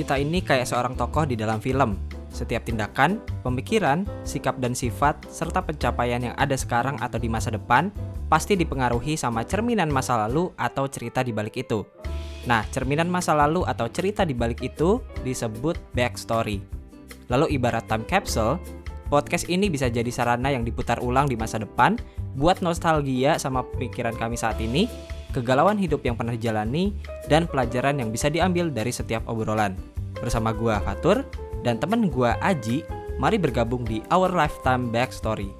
kita ini kayak seorang tokoh di dalam film. Setiap tindakan, pemikiran, sikap dan sifat, serta pencapaian yang ada sekarang atau di masa depan pasti dipengaruhi sama cerminan masa lalu atau cerita di balik itu. Nah, cerminan masa lalu atau cerita di balik itu disebut backstory. Lalu ibarat time capsule, podcast ini bisa jadi sarana yang diputar ulang di masa depan buat nostalgia sama pemikiran kami saat ini, kegalauan hidup yang pernah dijalani, dan pelajaran yang bisa diambil dari setiap obrolan. Bersama gua Fatur dan temen gua Aji, mari bergabung di Our Lifetime Backstory.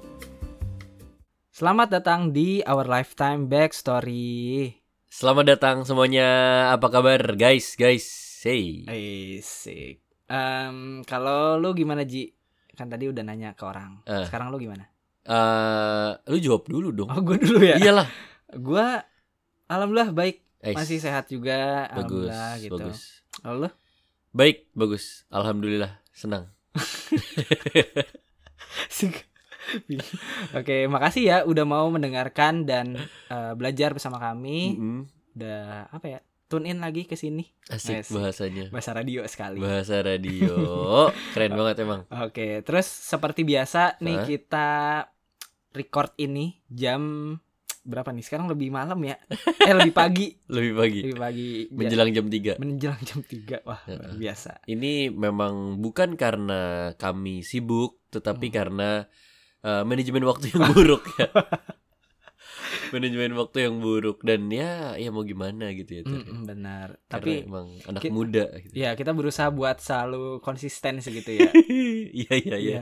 Selamat datang di Our Lifetime Backstory. Selamat datang semuanya. Apa kabar, guys? Guys, hey. Asik. Em, kalau lu gimana Ji? Kan tadi udah nanya ke orang. Eh. Sekarang lu gimana? Eh, lu jawab dulu dong. Oh, gue dulu ya. Iyalah. Gua alhamdulillah baik, Eh, masih sehat juga, bagus, alhamdulillah gitu. bagus. Kalau lu? Baik, bagus. Alhamdulillah, senang. Oke, makasih ya udah mau mendengarkan dan eh, belajar bersama kami. Mm-mm. Udah apa ya? Tune in lagi ke sini. Asik bahasanya. Bahasa radio sekali. Bahasa radio. Keren banget emang. Oke, terus seperti biasa nih kita record ini jam berapa nih? Sekarang lebih malam ya? Eh lebih pagi, Lebih pagi. lebih pagi. Menjelang jam 3. menjelang jam 3. Wah, luar biasa. Ini memang bukan karena kami sibuk, tetapi Hmm. karena eh, manajemen waktu yang buruk ya. manajemen waktu yang buruk dan ya ya mau gimana gitu ya. Tur. Mm-mm, benar. Karena Tapi emang anak ki- muda gitu. ya kita berusaha buat selalu konsisten segitu ya. Iya iya iya. Iya.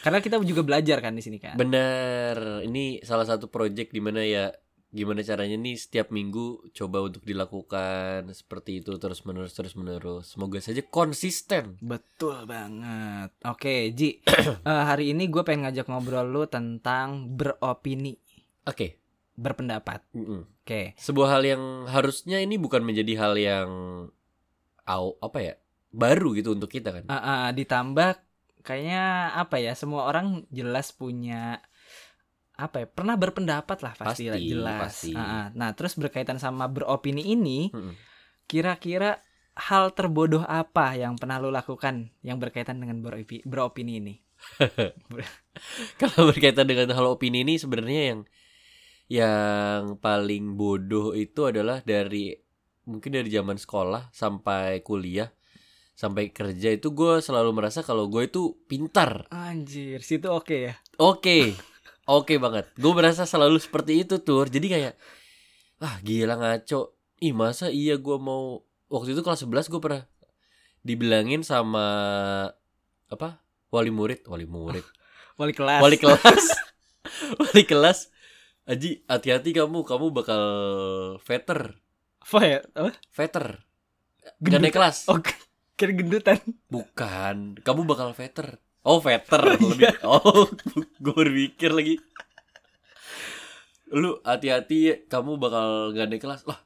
Karena kita juga belajar kan di sini kan. Benar. Ini salah satu project di mana ya gimana caranya nih setiap minggu coba untuk dilakukan seperti itu terus menerus terus menerus. Semoga saja konsisten. Betul banget. Oke, Ji. Eh, hari ini gue pengen ngajak ngobrol lu tentang beropini, Oke. Berpendapat. Mm-mm. Oke. Sebuah hal yang harusnya ini bukan menjadi hal yang au apa ya baru gitu untuk kita kan. Ah, ah, ditambah kayaknya apa ya? Semua orang jelas punya apa ya? Pernah berpendapat lah pasti, lah, Pasti, jelas. pasti. Ah. Nah, terus berkaitan sama beropini ini, kira-kira hal terbodoh apa yang pernah lu lakukan yang berkaitan dengan beropi- beropini ini? Kalau berkaitan dengan hal opini ini sebenarnya yang yang paling bodoh itu adalah dari mungkin dari zaman sekolah sampai kuliah sampai kerja itu gue selalu merasa kalau gue itu pintar. Anjir, situ oke ya. Oke, oke banget. Gue merasa selalu seperti itu tuh. Jadi kayak ah gila ngaco. Ih masa iya gue mau waktu itu kelas 11 gue pernah dibilangin sama apa wali murid wali murid Wali kelas. wali kelas wali kelas Aji hati-hati kamu. Kamu bakal veter. Apa ya? Apa? veter. Gak Gendut. naik kelas. Oh, kira gendutan. bukan. Kamu bakal veter. Oh veter. Lebih oh gue berpikir lagi. Lu hati-hati kamu bakal gak naik kelas. Lah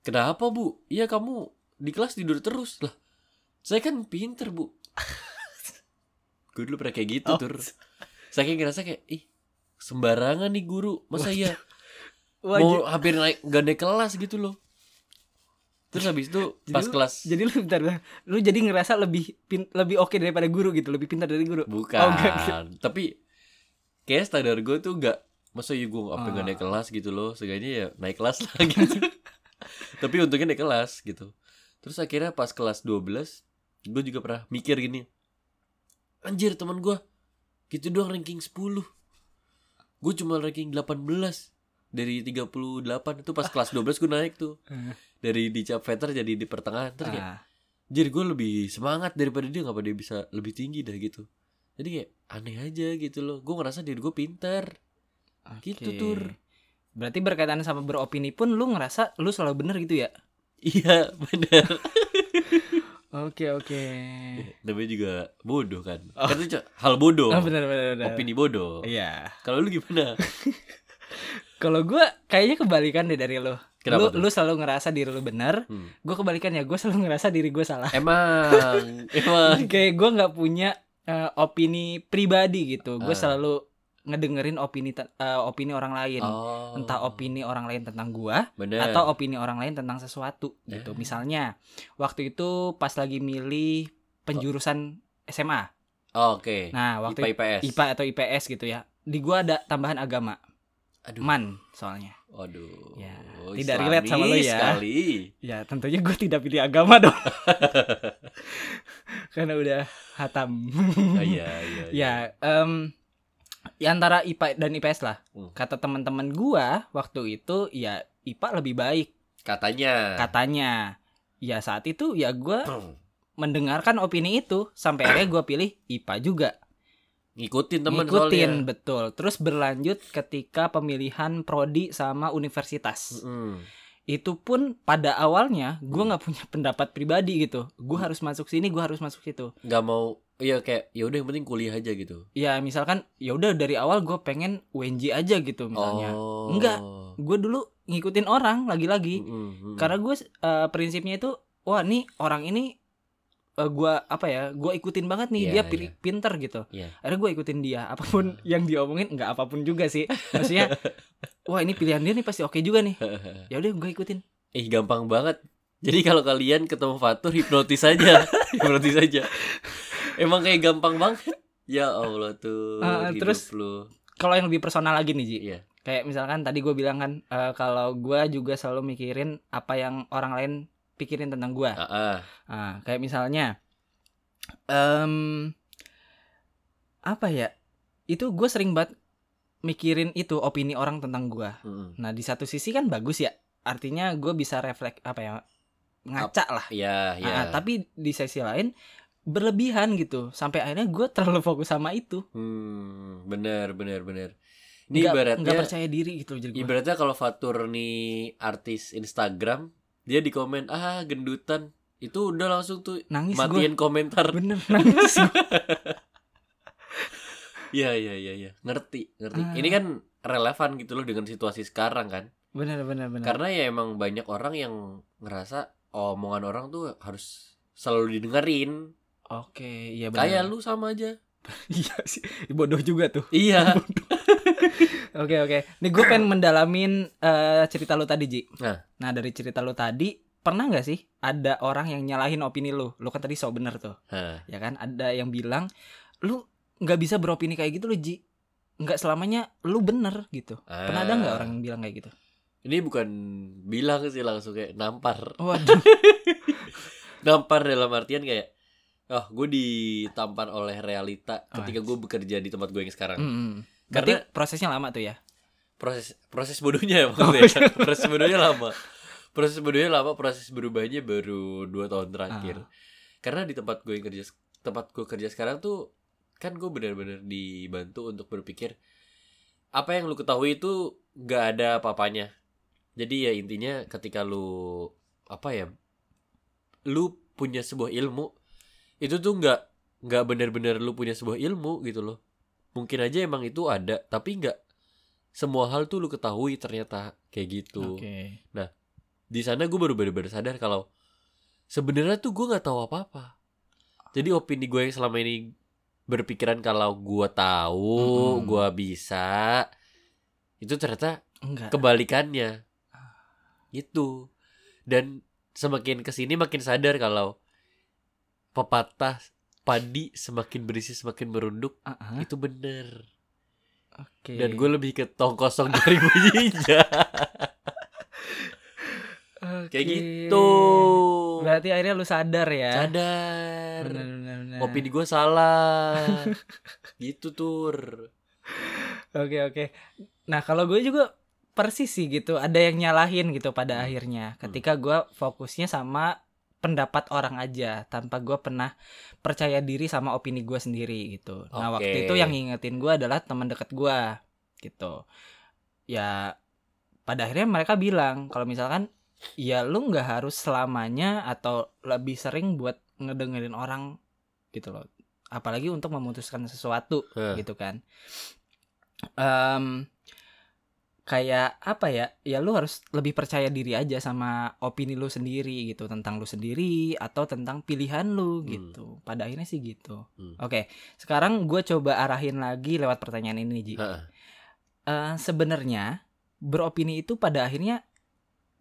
kenapa bu? Iya kamu di kelas tidur terus. Lah saya kan pinter bu. Gue dulu pernah kayak gitu Oh. tur. Saya kayak ngerasa kayak ih sembarangan nih guru masa iya mau hampir naik gak naik kelas gitu loh terus habis itu Jadi pas lu- kelas Jadi lu bentar, bentar. lu jadi ngerasa lebih pin, lebih oke daripada guru gitu, lebih pintar dari guru. Bukan. Oh, enggak. Tapi kayak standar gue tuh enggak masa ya gue apa Ah. naik kelas gitu loh. Seenggaknya ya naik kelas lah gitu. Tapi untungnya naik kelas gitu. Terus akhirnya pas kelas 12 gue juga pernah mikir gini. Anjir teman gue gitu doang ranking 10. Gue cuma ranking 18 dari 38 itu pas kelas 12 gue naik tuh. Dari di cap veter jadi di pertengahan terus kayak ah, jadi gue lebih semangat daripada dia ngapa dia bisa lebih tinggi dah gitu. Jadi kayak aneh aja gitu loh. Gue ngerasa diri gue pintar. Oke. Gitu, Tur. Berarti berkaitan sama beropini pun lu ngerasa lu selalu bener gitu ya? iya bener Oke, oke. namanya juga bodoh kan Oh. kan itu hal bodoh Oh, bener, bener, bener. opini bodoh Iya. kalau lu gimana Kalau gua kayaknya kebalikan deh dari lu. Kenapa lu, tuh? lu selalu ngerasa diri lu bener. Hmm. Gue kebalikan ya, gue selalu ngerasa diri gue salah. emang emang Kayak gue nggak punya eh, opini pribadi gitu. Gue Ah. selalu ngedengerin opini eh, opini orang lain. Oh. Entah opini orang lain tentang gua Bener. atau opini orang lain tentang sesuatu gitu. Eh. Misalnya waktu itu pas lagi milih penjurusan SMA. Oh, Oke. Nah, waktu IPA IPS. IPA atau IPS gitu ya. Di gua ada tambahan agama. Aduh. Man soalnya. Waduh. Ya, tidak relate sama lu ya. Sekali. Ya, tentunya gue tidak pilih agama dong. Karena udah hatam. Ah, Iya, iya. ya, em ya antara IPA dan IPS lah. Hmm. Kata teman-teman gua waktu itu ya IPA lebih baik Katanya. katanya. Ya saat itu ya gua Hmm. mendengarkan opini itu sampai akhirnya gua pilih IPA juga. Ngikutin temen Ngikutin soalnya. betul. Terus berlanjut ketika pemilihan prodi sama universitas. Mm. Itu pun pada awalnya Hmm. gua nggak punya pendapat pribadi gitu. Gua harus masuk sini, gua harus masuk situ. Nggak mau. Iya kayak ya udah yang penting kuliah aja gitu. Ya misalkan ya udah dari awal gue pengen UNJ aja gitu misalnya. Oh. Enggak. Gue dulu ngikutin orang lagi-lagi. Mm, mm, Karena gue eh, prinsipnya itu wah nih orang ini eh, gua apa ya? Gua ikutin banget nih Iya, dia pi- iya. pinter gitu. Iya. Akhirnya gue ikutin dia apa pun yang diomongin nggak apa pun juga sih. Maksudnya wah ini pilihan dia nih pasti oke juga nih. Ya udah gue ikutin. Ih gampang banget. Jadi kalau kalian ketemu Fatur hipnotis aja, hipnotis aja. Emang kayak gampang banget. Ya Allah tuh. Ah, hidup terus- lu. Kalau yang lebih personal lagi nih Ji. Iya. Kayak misalkan tadi gue bilang kan eh, kalau gue juga selalu mikirin apa yang orang lain pikirin tentang gue. Ah, ah. Nah, kayak misalnya em apa ya? Itu gue sering banget mikirin itu opini orang tentang gue. Mm-mm. Nah, di satu sisi kan bagus ya. Artinya gue bisa refleks apa ya? ngaca lah. Iya, iya. Ah, tapi di sisi lain berlebihan gitu. Sampai akhirnya gue terlalu fokus sama itu. Hmm, bener, bener, bener. Ini Nggak- ibaratnya, nggak percaya diri gitu jadi gua. ibaratnya kalau Fatur nih artis Instagram, dia di komen ah gendutan, itu udah langsung tuh Nangis matiin komentar. Bener nangis gua. Iya, iya, iya, iya. Ngerti, ngerti. Ah. Ini kan relevan gitu loh dengan situasi sekarang kan. Bener bener bener. Karena ya emang banyak orang yang ngerasa omongan orang tuh harus selalu didengerin. Oke, iya bener. Kayak lu sama aja. Iya sih. Bodoh juga tuh. Iya. Oke oke. Nih gue pengen mendalamin eh, cerita lu tadi Ji. Nah. Nah dari cerita lu tadi pernah nggak sih ada orang yang nyalahin opini lu? Lu kan tadi so bener tuh, Hah. ya kan? Ada yang bilang lu nggak bisa beropini kayak gitu lu Ji. Nggak selamanya lu bener gitu. Pernah ada nggak Ah. orang yang bilang kayak gitu? Ini bukan bilang sih langsung kayak nampar. Waduh. Nampar dalam artian kayak Oh, gue ditampar oleh realita Oh, ketika gue bekerja di tempat gue yang sekarang. Mm-mm. Berarti Karena- prosesnya lama tuh ya? Proses proses bodohnya ya Oh, maksudnya. iya. proses bodohnya lama. Proses bodohnya lama, proses berubahnya baru dua tahun terakhir. Ah. Karena di tempat gue yang kerja tempat gue kerja sekarang tuh kan gue benar-benar dibantu untuk berpikir apa yang lu ketahui itu nggak ada apa-apanya. Jadi ya intinya ketika lu apa ya lu punya sebuah ilmu itu tuh nggak nggak benar-benar lu punya sebuah ilmu gitu loh. Mungkin aja emang itu ada tapi nggak semua hal tuh lu ketahui ternyata kayak gitu Oke. di sana gue baru bener-bener sadar kalau sebenarnya tuh gue nggak tahu apa-apa jadi opini gue yang selama ini berpikiran kalau gue tahu Mm-mm. gue bisa itu ternyata Enggak. kebalikannya gitu dan semakin ke sini makin sadar kalau pepatah padi semakin berisi semakin merunduk Ah, ah. itu bener Oke. dan gue lebih ke tong kosong dari bunyinya kayak Oke. gitu Berarti akhirnya lu sadar ya. sadar Benar benar benar. opini gue salah gitu tur Oke oke. Nah kalau gue juga persis sih gitu. Ada yang nyalahin gitu pada Hmm. akhirnya. Ketika gue fokusnya sama pendapat orang aja tanpa gue pernah percaya diri sama opini gue sendiri gitu. Nah Oke. waktu itu yang ngingetin gue adalah teman dekat gue gitu. Ya pada akhirnya mereka bilang kalau misalkan ya lu nggak harus selamanya atau lebih sering buat ngedengerin orang gitu loh. Apalagi untuk memutuskan sesuatu Hah. gitu kan. Em, kayak apa ya ya lu harus lebih percaya diri aja sama opini lu sendiri gitu tentang lu sendiri atau tentang pilihan lu Hmm. gitu pada akhirnya sih gitu Hmm. oke sekarang gue coba arahin lagi lewat pertanyaan ini Ji. Eh, sebenarnya beropini itu pada akhirnya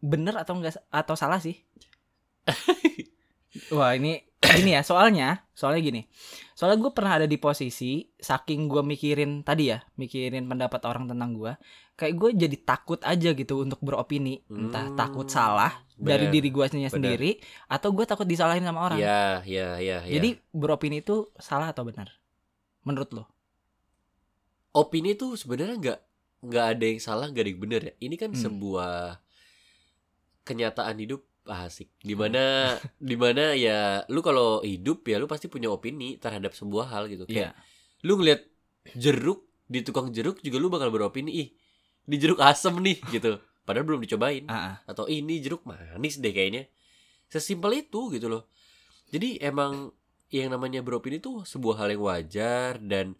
bener atau enggak atau salah sih wah ini ini ya soalnya soalnya gini soalnya gue pernah ada di posisi saking gue mikirin tadi ya mikirin pendapat orang tentang gue kayak gue jadi takut aja gitu untuk beropini entah Hmm, takut salah dari bener. diri gue sendiri atau gue takut disalahin sama orang Ya, ya, ya, ya. jadi beropini itu salah atau benar menurut lo opini tuh sebenarnya nggak nggak ada yang salah nggak ada yang benar ya ini kan Hmm. sebuah kenyataan hidup asik. Di mana di mana ya lu kalau hidup ya lu pasti punya opini terhadap sebuah hal gitu. Kayak lu ngeliat jeruk di tukang jeruk juga lu bakal beropini ih di jeruk asem nih gitu. Padahal belum dicobain. Ah, ah. atau "Ih, ini jeruk manis deh kayaknya. Sesimpel itu gitu loh. Jadi emang yang namanya beropini tuh sebuah hal yang wajar dan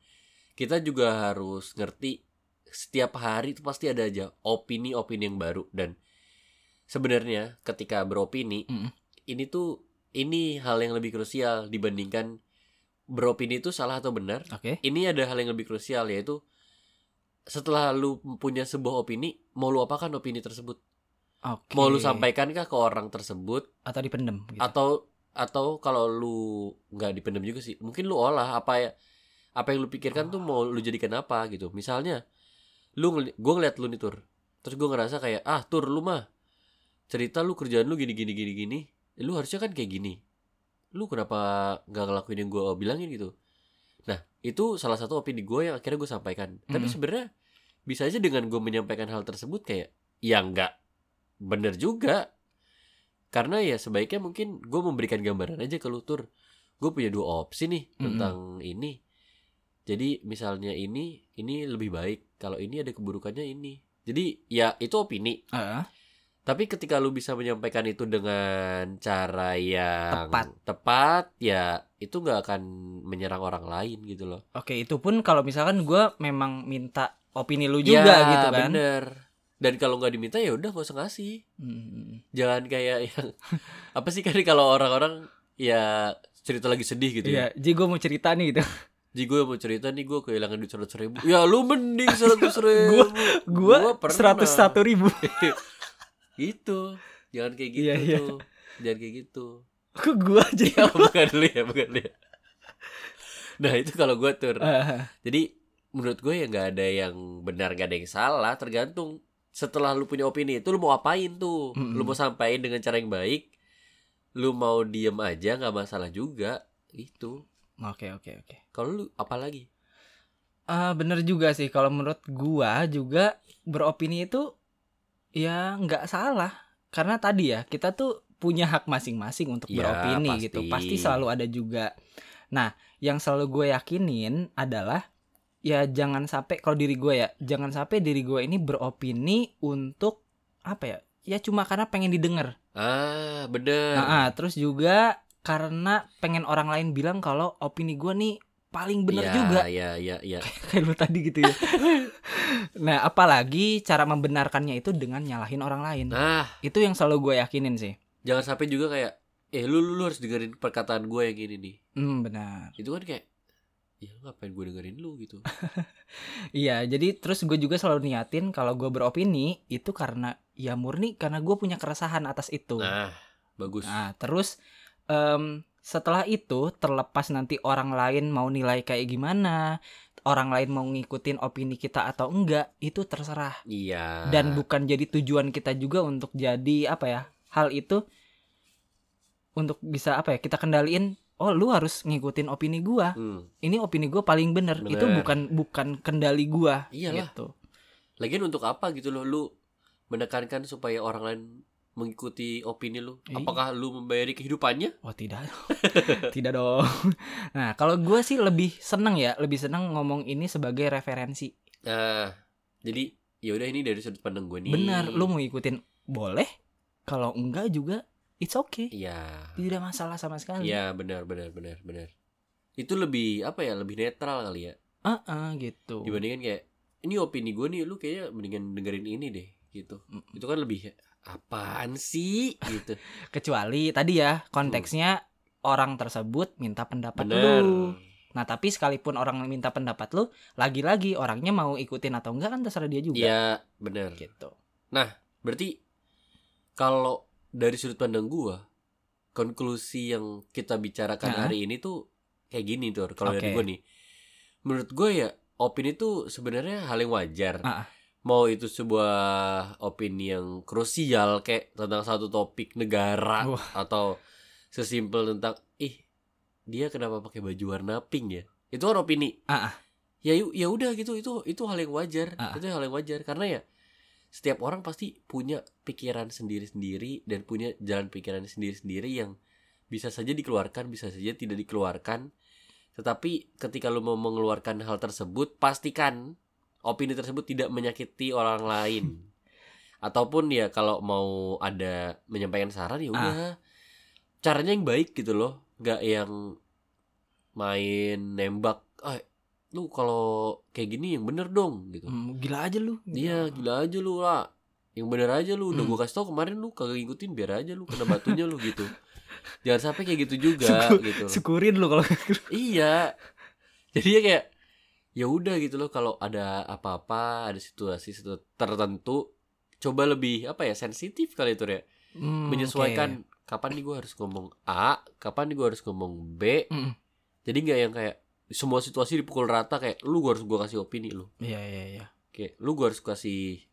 kita juga harus ngerti setiap hari itu pasti ada aja opini-opini yang baru dan sebenarnya ketika beropini Mm-mm. ini tuh ini hal yang lebih krusial dibandingkan beropini itu salah atau benar. Oke. Ini ada hal yang lebih krusial yaitu setelah lu punya sebuah opini mau lu apakan opini tersebut? Oke. Mau lu sampaikan kah ke orang tersebut? Atau dipendem gitu. atau atau kalau lu nggak dipendam juga sih mungkin lu olah apa ya apa yang lu pikirkan tuh mau lu jadikan apa gitu. Misalnya lu gua ngeliat lu nih tur. Terus gua ngerasa kayak ah tur lu mah cerita lu kerjaan lu gini gini gini gini lu harusnya kan kayak gini. Lu kenapa nggak ngelakuin yang gua bilangin gitu? Nah itu salah satu opini gue yang akhirnya gue sampaikan. Tapi Mhm. sebenarnya bisa aja dengan gue menyampaikan hal tersebut kayak ya nggak. Bener juga. Karena ya sebaiknya mungkin gue memberikan gambaran aja ke lu tur gue punya dua opsi nih Mm-mm. tentang ini. Jadi misalnya ini ini lebih baik. Kalau ini ada keburukannya ini. Jadi ya itu opini tapi ketika lu bisa menyampaikan itu dengan cara yang Tepat. tepat ya itu nggak akan menyerang orang lain gitu loh oke itu pun kalau misalkan gue memang minta opini lu juga Ya, gitu kan bener dan kalau nggak diminta ya udah gak usah ngasih Hmm. jangan kayak yang apa sih kan kalau orang-orang ya cerita lagi sedih gitu Iya, ya Ji gue mau cerita nih gitu. Ji gue mau cerita nih gue kehilangan duit seratus ribu ya lu mending seratus ribu Gue pernah. seratus satu ribu. Itu jangan kayak gitu Iya, iya. jangan kayak gitu. Kok gue aja? ya bukan dulu ya bukan ya nah itu kalau gue tur. Ah, jadi menurut gue ya nggak ada yang benar nggak ada yang salah. Tergantung setelah lu punya opini itu lu mau apain tuh? Mm-mm. lu mau sampaikan dengan cara yang baik lu mau diem aja nggak masalah juga. Itu Oke oke oke. kalau lu apa lagi? Ah bener juga sih. Kalau menurut gua juga beropini itu ya nggak salah. Karena tadi ya kita tuh punya hak masing-masing untuk Ya, beropini pasti. gitu. Pasti selalu ada juga. Nah yang selalu gue yakinin adalah ya jangan sampai kalau diri gue ya jangan sampai diri gue ini beropini untuk apa ya ya cuma karena pengen didengar. Ah bener. Nah, ah, terus juga karena pengen orang lain bilang kalau opini gue nih paling bener Ya, juga ya ya ya kayak lu tadi gitu ya. nah, apalagi cara membenarkannya itu dengan nyalahin orang lain. nah Itu yang selalu gue yakinin sih. jangan sampai juga kayak eh lu lu, lu harus dengerin perkataan gue yang gini nih Hmm, benar. itu kan kayak ya ngapain gue dengerin lu gitu Iya, jadi terus gue juga selalu niatin kalau gue beropini itu karena ya murni karena gue punya keresahan atas itu. nah bagus Nah, terus em, setelah itu terlepas nanti orang lain mau nilai kayak gimana, orang lain mau ngikutin opini kita atau enggak, itu terserah. iya dan bukan jadi tujuan kita juga untuk jadi apa ya hal itu untuk bisa apa ya kita kendaliin oh lu harus ngikutin opini gua Hmm. ini opini gua paling bener, Bener. itu bukan bukan kendali gua Iyalah. gitu Lagian untuk apa gitu loh lu menekankan supaya orang lain mengikuti opini lu? Iya. Apakah lu membayari kehidupannya? oh tidak tidak dong nah kalau gua sih lebih seneng ya lebih seneng ngomong ini sebagai referensi Nah, jadi ya udah ini dari sudut pandang gue nih. benar lu mau ngikutin boleh kalau enggak juga it's okay Iya. tidak masalah sama sekali Iya, benar benar benar benar. Itu lebih apa ya? Lebih netral kali ya Ah, ah, gitu dibandingkan kayak ini opini gue nih lu kayaknya mendingan dengerin ini deh gitu Mm. itu kan lebih apaan sih gitu Kecuali tadi ya konteksnya orang tersebut minta pendapat bener lu. Nah, tapi sekalipun orang minta pendapat lu, lagi-lagi orangnya mau ikutin atau enggak kan terserah dia juga. iya bener Gitu. berarti kalau dari sudut pandang gua konklusi yang kita bicarakan Nah. hari ini tuh kayak gini tuh kalau dari Oke. gua nih menurut gua ya opini tuh sebenarnya hal yang wajar ah. Mau itu sebuah opini yang krusial kayak tentang satu topik negara Wah. atau sesimpel tentang ih dia kenapa pakai baju warna pink ya itu kan opini Ah, ah. ya ya udah gitu itu itu hal yang wajar Ah. itu hal yang wajar karena ya setiap orang pasti punya pikiran sendiri-sendiri dan punya jalan pikiran sendiri-sendiri yang bisa saja dikeluarkan bisa saja tidak dikeluarkan tetapi ketika lu mau mengeluarkan hal tersebut pastikan opini tersebut tidak menyakiti orang lain. Ataupun ya kalau mau ada menyampaikan saran ya udah. Caranya yang baik gitu loh. Nggak yang main nembak ah lu kalau kayak gini yang bener dong gitu. Hmm, gila aja lu. Iya gila aja lu lah Yang bener aja lu. Udah Hmm. gue kasih tau kemarin lu Kagak ngikutin biar aja lu Kena batunya lu gitu. Jangan sampai kayak gitu juga Syukur- gitu. Syukurin lu kalau Iya. Jadi ya kayak ya udah gitu loh kalau ada apa-apa ada situasi situ tertentu coba lebih apa ya sensitif kali itu ya Hmm, menyesuaikan kapan nih gue harus ngomong A kapan nih gue harus ngomong B. Mm, jadi nggak yang kayak semua situasi dipukul rata kayak lu gue harus gue kasih opini lu Iya iya iya. Kayak lu gue harus kasih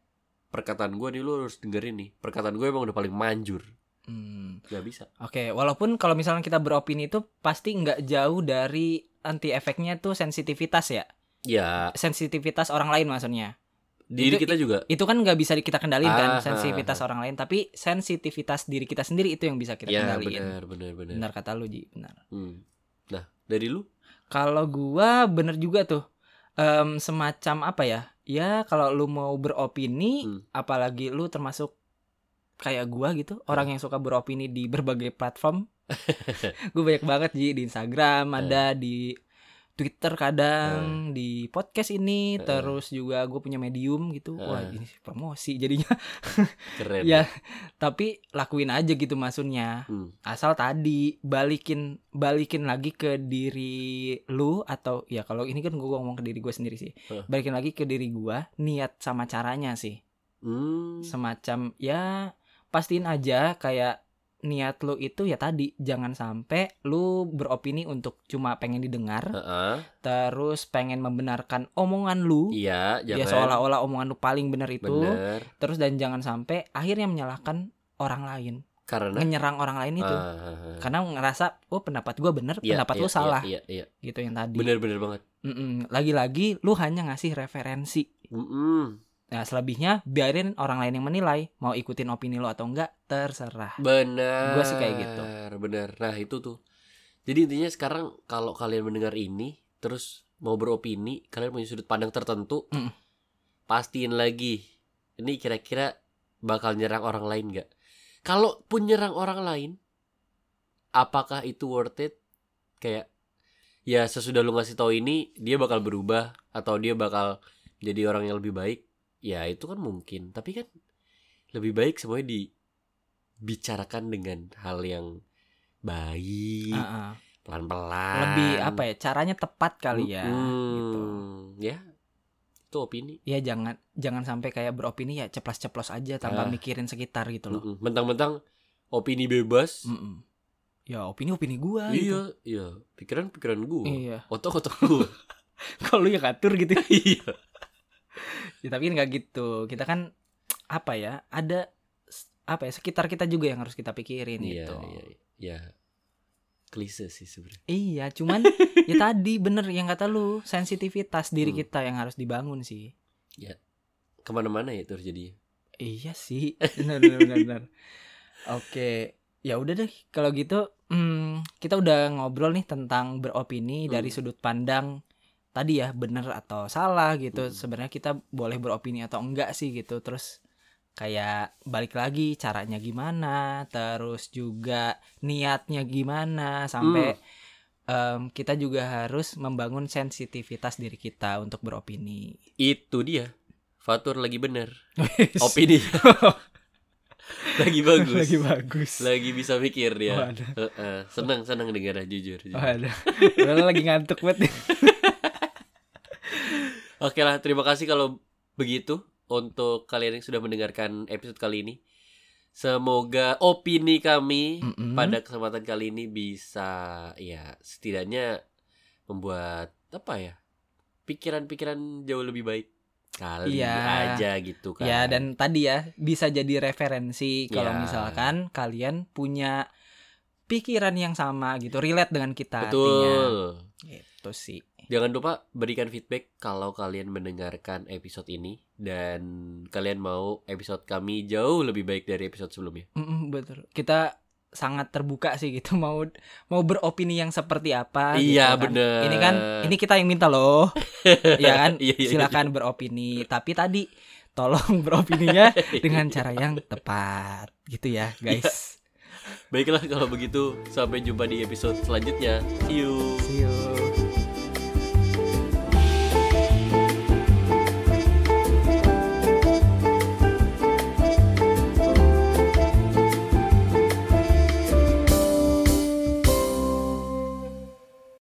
perkataan gue nih lu harus dengerin nih perkataan gue emang udah paling manjur Hmm. bisa Oke, walaupun kalau misalnya kita beropini itu pasti nggak jauh dari anti efeknya tuh sensitivitas ya. Ya Sensitivitas orang lain maksudnya. diri Itu- kita juga Itu kan nggak bisa kita kendalin Ah, kan sensitivitas orang lain, tapi sensitivitas diri kita sendiri itu yang bisa kita ya kendaliin. benar benar benar Benar kata lu Ji, benar. Hmm. nah dari lu Kalau gua bener juga tuh Em, semacam apa ya? Ya kalau lu mau beropini, Hmm. apalagi lu termasuk kayak gua gitu, orang yang suka beropini di berbagai platform. gue banyak banget Ji di Instagram, Eh. ada di Twitter kadang, di podcast ini, Eh. terus juga gue punya medium gitu. Wah, Eh. ini promosi jadinya. keren Ya. Tapi lakuin aja gitu maksudnya. Hmm. Asal tadi balikin balikin lagi ke diri lu atau ya kalau ini kan gue ngomong ke diri gue sendiri sih. Eh. Balikin lagi ke diri gua niat sama caranya sih. Hmm. Semacam ya pastiin aja kayak niat lu itu ya tadi jangan sampai lu beropini untuk cuma pengen didengar Heeh. terus pengen membenarkan omongan lu. Iya ya jangan. seolah-olah omongan lu paling benar itu. Bener. Terus dan jangan sampai akhirnya menyalahkan orang lain. Karena? Menyerang orang lain itu. Ah, karena ngerasa oh pendapat gua bener iya, pendapat iya, lu salah. iya, iya, iya. gitu yang tadi. Bener bener banget. Mm-mm. lagi-lagi lu hanya ngasih referensi. Mm-mm. Nah selebihnya biarin orang lain yang menilai mau ikutin opini lu atau enggak terserah. Bener. Gua sih kayak gitu. bener. Nah itu tuh. Jadi intinya sekarang kalau kalian mendengar ini terus mau beropini kalian punya sudut pandang tertentu Mm. pastiin lagi ini kira-kira bakal nyerang orang lain nggak? Kalau pun nyerang orang lain apakah itu worth it? Kayak ya sesudah lu ngasih tahu ini dia bakal berubah atau dia bakal jadi orang yang lebih baik ya itu kan mungkin tapi kan lebih baik semuanya dibicarakan dengan hal yang baik ah. pelan-pelan lebih apa ya caranya tepat kali ya Mm-mm. gitu ya itu opini ya jangan jangan sampai kayak beropini ya ceplos-ceplos aja tanpa Ah. mikirin sekitar gitu loh Mm-mm. mentang-mentang opini bebas Mm-mm. ya opini opini gua iya iya pikiran pikiran gitu. gua iya otak otak gua kalau lu yang ngatur gitu iya ya, tapi kan nggak gitu. Kita kan apa ya ada apa ya sekitar kita juga yang harus kita pikirin iya gitu. iya iya. Klise sih sebenarnya. Iya cuman ya tadi bener yang kata lu sensitivitas diri Hmm. kita yang harus dibangun sih. Ke mana-mana ya itu terjadi iya sih. Benar benar benar, benar. oke ya udah deh. Kalau gitu hmm, kita udah ngobrol nih tentang beropini dari Hmm. sudut pandang tadi ya bener atau salah gitu Hmm. sebenarnya kita boleh beropini atau enggak sih gitu terus kayak balik lagi caranya gimana terus juga niatnya gimana sampai em, kita juga harus membangun sensitivitas diri kita untuk beropini. Itu dia. Fatur lagi bener. Opini. lagi bagus. Lagi bagus. Lagi bisa mikir dia. Waduh. Heeh, senang senang dengar jujur. jujur. Padahal lagi ngantuk banget. Oke lah, terima kasih kalau begitu untuk kalian yang sudah mendengarkan episode kali ini. Semoga opini kami Mm-mm. pada kesempatan kali ini bisa ya setidaknya membuat apa ya pikiran-pikiran jauh lebih baik kali Iya. aja gitu kan. Ya dan tadi ya bisa jadi referensi kalau Ya. misalkan kalian punya pikiran yang sama gitu, relate dengan kita artinya. betul. Gitu sih. Jangan lupa berikan feedback kalau kalian mendengarkan episode ini dan kalian mau episode kami jauh lebih baik dari episode sebelumnya. Mm-mm, betul. Kita sangat terbuka sih gitu mau mau beropini yang seperti apa gitu Iya, kan. bener. Ini kan ini kita yang minta loh. ya kan? Iya, iya, Silakan beropini, tapi tadi tolong beropininya dengan cara yang tepat gitu ya, guys. Baiklah kalau begitu sampai jumpa di episode selanjutnya. See you. See you.